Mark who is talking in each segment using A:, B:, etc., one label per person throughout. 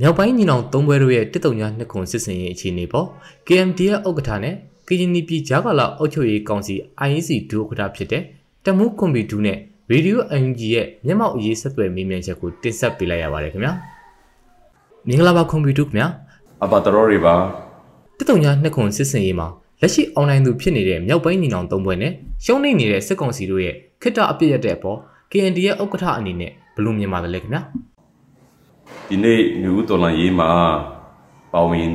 A: မြောက်ပိုင်းညီနောင်သုံးဘွဲတို့ရဲ့တစ်တုံညာနှစ်ခွန်စစ်စင်ရေးအခြေအနေပေါ် KMD ရဲ့ဥက္ကဋ္ဌနဲ့ကရင်နီပြည်ဂျာကာလာအုပ်ချုပ်ရေးကောင်စီ IEC ဒုဥက္ကဋ္ဌဖြစ်တဲ့တမူးကွန်ပျူတာနဲ့ရေဒီယို UNG ရဲ့မျက်မှောက်အရေးဆက်သွယ်မေးမြန်းချက်ကိုတင်ဆက်ပေးလိုက်ရပါတယ်ခင်ဗျာမင်္ဂလာပါကွန်ပျူတာခင်ဗျာ
B: အပါတော်တွေပါ
A: တစ်တုံညာနှစ်ခွန်စစ်စင်ရေးမှာလက်ရှိအွန်လိုင်းသူဖြစ်နေတဲ့မြောက်ပိုင်းညီနောင်သုံးဘွဲနဲ့ရှုံးနေနေတဲ့စစ်ကောင်စီတို့ရဲ့ခိတ္တအပြစ်ရတဲ့အပေါ် KND ရဲ့ဥက္ကဋ္ဌအနေနဲ့ဘယ်လိုမြင်ပါသလဲခင်ဗျာ
B: ဒီနေ့ new တော်လန်ရေးမှာပါဝင်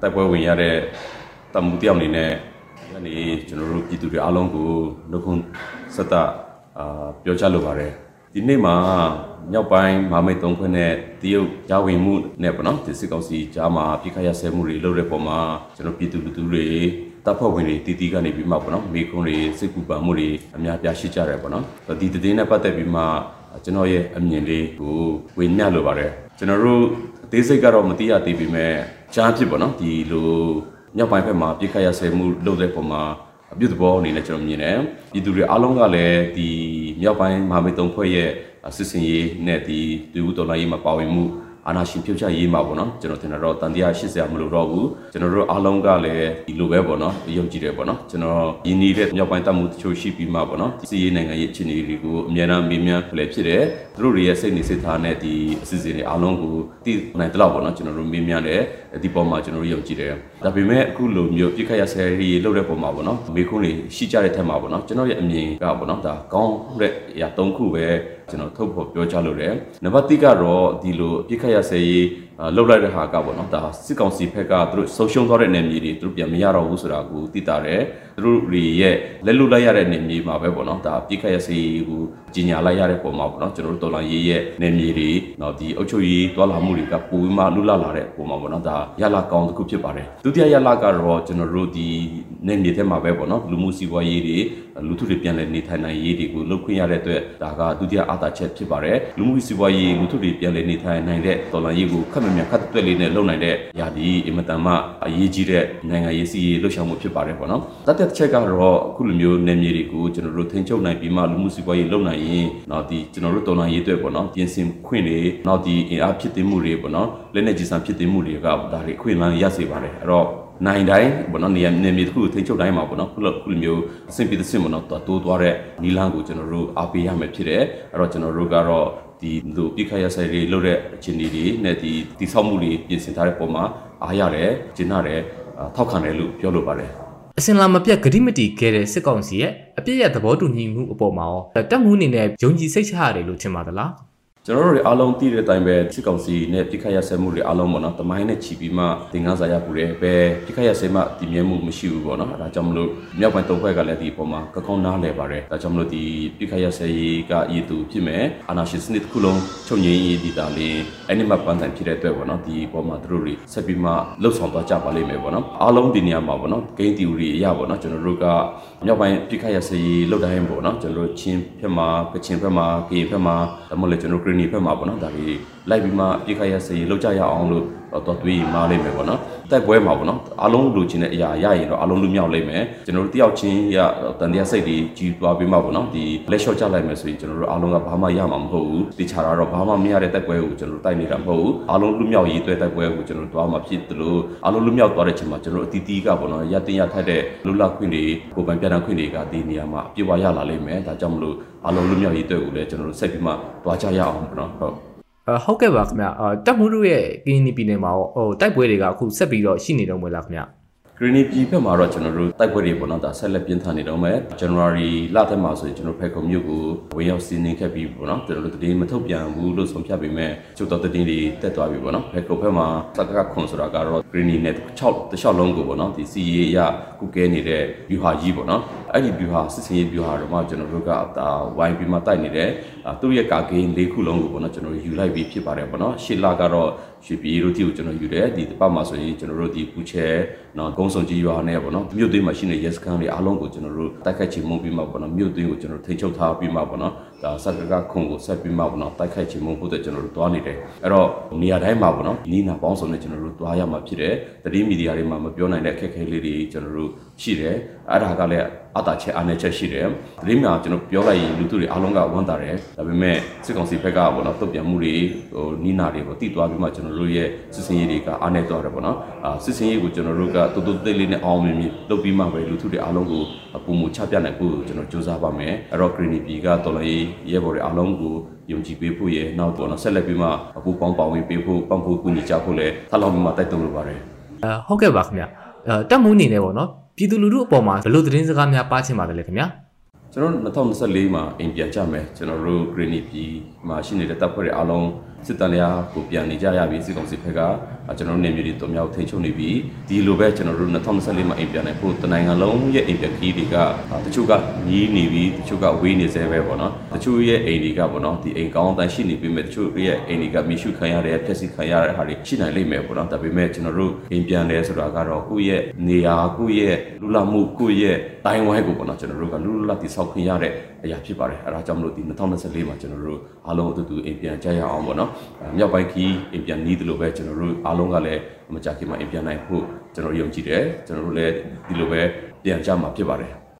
B: တိုက်ပွဲဝင်ရတဲ့တမှုတယောက်အနေနဲ့ယနေ့ကျွန်တော်တို့ပြည်သူတွေအားလုံးကိုနှုတ်ခွန်းဆက်တာအာပြောချလိုပါတယ်ဒီနေ့မှာမြောက်ပိုင်းမဟာမိတ်သုံးခွန်းနဲ့တရုတ်ဂျာဝင်မှုနဲ့ပေါ့နော်ဒီစစ်ကောင်စီကြားမှာပြစ်ခတ်ရဆဲမှုတွေလုပ်တဲ့ပုံမှာကျွန်တော်ပြည်သူလူထုတွေတပ်ဖွဲ့ဝင်တွေတီတီကနေပြီးမှပေါ့နော်မိခွန်းတွေစစ်ကူပံမှုတွေအများပြားရှိကြတယ်ပေါ့နော်ဒီတည်င်းနဲ့ပတ်သက်ပြီးမှ ကျွန်တော်ရဲ့အမြင်လေးကိုဝေမျှလိုပါတယ်ကျွန်တော်တို့အသေးစိတ်ကတော့မသိရသေးပေမဲ့ကြားဖြစ်ပေါ့နော်ဒီလိုမြောက်ပိုင်းဘက်မှာပြစ်ခတ်ရဆဲမှုလုပ်တဲ့ပုံမှာအပြုသဘောအနေနဲ့ကျွန်တော်မြင်တယ်ပြည်သူတွေအားလုံးကလည်းဒီမြောက်ပိုင်းမဟာမိတ်သုံးဖွဲ့ရဲ့စစ်စင်ရေးနဲ့ဒီလူဦးတော်လိုင်းရေးမှာပါဝင်မှု အာနာရှင်ဖြုတ်ချရေးမှာပေါ့နော်ကျွန်တော်ထင်တော့တန်တရား80ရာမလို့တော့ဘူးကျွန်တော်တို့အားလုံးကလည်းဒီလိုပဲပေါ့နော်ယုံကြည်တယ်ပေါ့နော်ကျွန်တော်ယင်းနေတဲ့မြောက်ပိုင်းတပ်မှုတချို့ရှိပြီးမှပေါ့နော်စီးရေးနိုင်ငံရေးအခြေအနေတွေကိုအများအားမေးမြန်းလည်းဖြစ်တယ်သူတို့တွေရဲ့စိတ်နေစိတ်ထားနဲ့ဒီအစီအစဉ်တွေအားလုံးကိုသိနိုင်တဲ့လောက်ပေါ့နော်ကျွန်တော်တို့မေးမြန်းတယ်ဒီပေါ်မှာကျွန်တော်တို့ယုံကြည်တယ်ဒါပေမဲ့အခုလိုမျိုးပြစ်ခတ်ရဆဲရေးလုပ်တဲ့ပုံမှာပေါ့နော်မေခွန်းတွေရှိကြတဲ့ထက်မှာပေါ့နော်ကျွန်တော်ရဲ့အမြင်ကပေါ့နော်ဒါကောင်းတဲ့အရာ၃ခုပဲကျွန်တော်ထုတ်ဖော်ပြောချလို့တယ်နံပါတ်1ကတော့ဒီလိုပြစ်ခတ်ရဆဲရေးလှုပ်လိုက်တဲ့ဟာကပေါ့နော်ဒါစစ်ကောင်စီဘက်ကသူတို့ဆုံးရှုံးသွားတဲ့နေမြေတွေသူတို့ပြန်မရတော့ဘူးဆိုတာကိုသိတာတယ်သူတို့တွေရဲ့လက်လွတ်လိုက်ရတဲ့နေမြေမှာပဲပေါ့နော်ဒါပြစ်ခတ်ရဆဲရေးကိုကြီးညာလိုက်ရတဲ့ပုံမှာပေါ့နော်ကျွန်တော်တို့တော်လိုင်းရေးရဲ့နေမြေတွေနော်ဒီအုပ်ချုပ်ရေးတွာလာမှုတွေကပိုပြီးမှလွတ်လပ်လာတဲ့ပုံမှာပေါ့နော်ဒါရလာကောင်းတစ်ခုဖြစ်ပါတယ်ဒုတိယရလာကတော့ကျွန်တော်တို့ဒီနေမြေထဲမှာပဲပေါ့နော်လူမှုစီးပွားရေးတွေလူထုတွေပြန်လည်နေထိုင်နိုင်ရေးတွေကိုလုပ်ခွင့်ရတဲ့အတွက်ဒါကဒုတိယအားသာချက်ဖြစ်ပါတယ်လူမှုစီးပွားရေးလူထုတွေပြန်လည်နေထိုင်နိုင်တဲ့တော်လှန်ရေးကိုခက်မမြန်ခက်တွက်လေးနဲ့လုပ်နိုင်တဲ့ຢာဒီအင်မတန်မှအရေးကြီးတဲ့နိုင်ငံရေးစီးရေးလှုပ်ရှားမှုဖြစ်ပါတယ်ပေါ့နော်တသက်တစ်ချက်ကတော့အခုလိုမျိုးနေမြေတွေကိုကျွန်တော်တို့ထိန်းချုပ်နိုင်ပြီးမှလူမှုစီးပွားရေးလုပ်နိုင်ရင်တော့ဒီကျွန်တော်တို့တော်လှန်ရေးအတွက်ပေါ့နော်ပြင်ဆင်ခွင့်တွေနောက်ဒီအင်အားဖြစ်သိမှုတွေပေါ့နော်လက်နေကြီးစံဖြစ်သိမှုတွေကဒါတွေခွင့်လန်းရစေပါတယ်အဲ့တော့နိုင်တိုင်းဘောနော်နေရာနေမြေတစ်ခုထိန်းချုပ်တိုင်းမှာပေါ့နော်ခုလိုခုလိုမျိုးအဆင်ပြေသင့်ပေါ့နော်တိုးသွားတဲ့နီလန်းကိုကျွန်တော်တို့အားပေးရမယ်ဖြစ်တယ်အဲ့တော့ကျွန်တော်တို့ကတော့ဒီလိုပြခရဆိုင်တွေလုပ်တဲ့အခြေအနေတွေနဲ့ဒီတိဆောက်မှုတွေပြင်ဆင်ထားတဲ့ပုံမှာအားရတယ်ကျင်းရတယ်ထောက်ခံတယ်လို့ပြောလိုပါတယ်
A: အစင်လာမပြတ်ဂတိမတီခဲ့တဲ့စစ်ကောင်စီရဲ့အပြည့်ရသဘောတူညီမှုအပေါ်မှာရောတက်မှုအနေနဲ့ယုံကြည်စိတ်ချရတယ်လို့ထင်ပါသလား
B: ကျွန်တော်တို့တွေအားလုံးသိတဲ့အတိုင်းပဲစစ်ကောင်စီနဲ့ပြစ်ခတ်ရဆဲမှုတွေအားလုံးပေါ့နော်တမိုင်းနဲ့ချီပြီးမှတင်ကားစားရပူတယ်ပဲပြစ်ခတ်ရဆဲမှတည်မြဲမှုမရှိဘူးပေါ့နော်အဲဒါကြောင့်မလို့မြောက်ပိုင်းတုံးခွက်ကလည်းဒီအပေါ်မှာကကောင်းနားလဲပါတယ်ဒါကြောင့်မလို့ဒီပြစ်ခတ်ရဆဲရေးကရည်သူဖြစ်မယ်အာနာရှင်စနစ်တစ်ခုလုံးချုပ်ငြိမ်းရေးဒီတာလေးအဲ့ဒီမှာပန်းတိုင်ဖြစ်တဲ့အတွက်ပေါ့နော်ဒီအပေါ်မှာသူတို့တွေဆက်ပြီးမှလှုပ်ဆောင်သွားကြပါလိမ့်မယ်ပေါ့နော်အားလုံးဒီနေရာမှာပေါ့နော်ဂိမ်းတီရီအရာပေါ့နော်ကျွန်တော်တို့ကမြောက်ပိုင်းပြစ်ခတ်ရဆဲရေးလှုပ်တိုင်းပေါ့နော်ကျွန်တော်တို့ချင်းဖက်မှာကချင်ဖက်မှာကရင်ဖက်မှာဒါမှမဟုတ်ကျွန်တော်တို့ဂရနီဖက်မှာပေါ့နော်ဒါတွေလိုက်ပြီးမှပြခရရစေလောက်ကြရအောင်လို့တော့တွေးမားလိမ့်မယ်ပေါ့နော်တိုက်ပွဲမှာပေါ့နော်အားလုံးလိုချင်တဲ့အရာရရင်တော့အားလုံးလူမြောက်လိမ့်မယ်ကျွန်တော်တို့တယောက်ချင်းရတန်တရားစိတ်တွေကြီးသွားပြီးမှပေါ့နော်ဒီလက်လျှော့ချလိုက်မယ်ဆိုရင်ကျွန်တော်တို့အားလုံးကဘာမှရမှာမဟုတ်ဘူးတခြားတော့ဘာမှမရတဲ့တိုက်ပွဲကိုကျွန်တော်တို့တိုက်နေတာမဟုတ်ဘူးအားလုံးလူမြောက်ရေးအတွက်တိုက်ပွဲကိုကျွန်တော်တို့သွားမှာဖြစ်တယ်လို့အားလုံးလူမြောက်သွားတဲ့ချိန်မှာကျွန်တော်တို့အတီးတီးကပေါ့နော်ရတင်ရထိုက်တဲ့လူလခွင့်တွေကိုပိုင်ပြန်တန်းခွင့်တွေကဒီနေရာမှာပြေဝရလာလိမ့်မယ်ဒါကြောင့်မလို့ အားလုံးလူမြောက်ရေးအတွက်ကိုလည်းကျွန်တော်တို့ဆက်ပြီးမှသွားကြရအောင်ပေါ့နော်ဟုတ်
A: ဟုတ်ကဲ့ပါခင်ဗျအာတက်မှုတို့ရဲ့ကင်းနီပြည်နယ်မှာဟိုတိုက်ပွဲတွေကအခုဆက်ပြီးတော့ရှိနေတော့မလားခင်ဗျ
B: ဂရီနီပြည်ဘက်မှာတော့ကျွန်တော်တို့တိုက်ပွဲတွေပေါ့နော်ဒါဆက်လက်ပြင်းထန်နေတော့မယ် January လထဲမှာဆိုရင်ကျွန်တော်ဖက်ကုံမြို့ကိုဝင်ရောက်စီးနင်းခဲ့ပြီးပေါ့နော်ကျွန်တော်တို့တည်င်းမထုတ်ပြန်ဘူးလို့ဆုံးဖြတ်ပေမဲ့ချုပ်တော်တည်င်းတွေတက်သွားပြီပေါ့နော်ဖက်ကုံဘက်မှာစက်ကခွန်ဆိုတာကတော့ Green နဲ့6တခြားလုံးကိုပေါ့နော်ဒီစီရေးအရကုကဲနေတဲ့ view ဟာကြီးပေါ့နော် အဲ့ဒီ view ဟာစစ်စင်ရေး view ဟာတော့မှကျွန်တော်တို့ကဒါဝိုင်းပြီးမှတိုက်နေတဲ့သူ့ရဲ့ကာဂိမ်း၄ခုလုံးကိုပေါ့နော်ကျွန်တော်ယူလိုက်ပြီးဖြစ်ပါတယ်ပေါ့နော်ရှစ်လကတော့ရွှေပြည်ရိုးတီကိုကျွန်တော်ယူတယ်ဒီတစ်ပတ်မှာဆိုရင်ကျွန်တော်တို့ဒီပူချဲနော်ကုန်းစုံကြီးရွာနဲ့ပေါ့နော်မြို့သွင်းမှာရှိနေတဲ့ yes ကန်တွေအားလုံးကိုကျွန်တော်တို့တိုက်ခိုက်ချေမှုန်းပြီးမှပေါ့နော်မြို့သွင်းကိုကျွန်တော်ထိန်းချုပ်ထားပြီးမှပေါ့နော်ဒါစက်ကကခုံကိုဆက်ပြီးမှပေါ့နော်တိုက်ခိုက်ချေမှုန်းဖို့တဲ့ကျွန်တော်တို့တွားနေတယ်အဲ့တော့နေရာတိုင်းမှာပေါ့နော်နီးနာပေါင်းစုံနဲ့ကျွန်တော်တို့တွားရမှာဖြစ်တယ်တတိမီဒီယာတွေမှာမပြောနိုင်တဲ့အခက်အခဲလေးတွေကျွန်တော်တို့ရှိတယ်အဲ့ဒါကလည်းအတာချက်အားနည်းချက်ရှိတယ်။ဒီမှာကျွန်တော်ပြောလိုက်ရင်လူသူတွေအားလုံးကဝန်တာတယ်။ဒါပေမဲ့စစ်ကောင်စီဘက်ကပေါ့နော်တုတ်ပြန်မှုတွေဟိုနီးနာတွေပေါ့တည်သွားပြီးမှကျွန်တော်တို့ရဲ့စစ်စင်ရေးတွေကအားနည်းသွားတယ်ပေါ့နော်။အာစစ်စင်ရေးကိုကျွန်တော်တို့ကတူတူသေးလေးနဲ့အောင်မြင်မြင်လုပ်ပြီးမှပဲလူသူတွေအားလုံးကိုပုံမှုချပြနိုင်ဖို့ကျွန်တော်စူးစမ်းပါမယ်။အဲ့တော့ Green P ကတော်လိုင်းရဲဘော်တွေအားလုံးကိုယုံကြည်ပေးဖို့ရဲ့နောက်တော့ဆက်လက်ပြီးမှအပူပေါင်းပါဝင်ပေးဖို့ပံ့ပိုးကူညီကြဖို့လည်းထပ်လောင်းပြီးမှတိုက်တွန်းလိုပါတယ်
A: အဲဟုတ်ကဲ့ပါခင်ဗျအဲတက်မှုအနေနဲ့ပေါ့နော် ပြည်သူလူထုအပေါ်မှာဘယ်လိုသတင်းစကားများပါချင်ပါတယ်လဲခင်ဗျာ
B: ကျွန်တော်2024မှာအိမ်ပြန်ကြမယ်ကျွန်တော်တို့ Green P မှာရှိနေတဲ့တပ်ဖွဲ့တွေအားလုံး စစ်တမ်းများကိုပြန်နေကြရပြီစစ်ကောင်စီဘက်ကကျွန်တော်တို့နေမျိုးတွေတုံမြောက်ထိန်ချုပ်နေပြီဒီလိုပဲကျွန်တော်တို့2024မှာအိမ်ပြန်နေဖို့တနိုင်ငံလုံးရဲ့အိမ်ပြန်ခီးတွေကတချို့ကညီးနေပြီတချို့ကဝေးနေသေးပဲပေါ့နော်တချို့ရဲ့အိမ်တွေကပေါ့နော်ဒီအိမ်ကောင်းအတိုင်းရှိနေပြီမဲ့တချို့ရဲ့အိမ်တွေကမိရှုခံရတဲ့ဖျက်ဆီးခံရတဲ့ဟာတွေရှိနိုင်လိမ့်မယ်ပေါ့နော်ဒါပေမဲ့ကျွန်တော်တို့အိမ်ပြန်တယ်ဆိုတာကတော့ကိုယ့်ရဲ့နေရာကိုယ့်ရဲ့လူလာမှုကိုယ့်ရဲ့တိုင်းဝိုင်းကိုပေါ့နော်ကျွန်တော်တို့ကလူလူလာတိဆောက်ခွင့်ရတဲ့ အရာဖြစ်ပါတယ်အဲဒါကြောင့်မလို့ဒီ2024မှာကျွန်တော်တို့အားလုံးအတူတူအိမ်ပြန်ကြရအောင်ပေါ့နော်မြောက်ပိုင်းခီးအိမ်ပြန်နီးတယ်လို့ပဲကျွန်တော်တို့အားလုံးကလည်းမကြခင်မှာအိမ်ပြန်နိုင်ဖို့ကျွန်တော်ယုံကြည်တယ်ကျွန်တော်တို့လည်းဒီလိုပဲပြန်ကြမှာဖြစ်ပါတယ်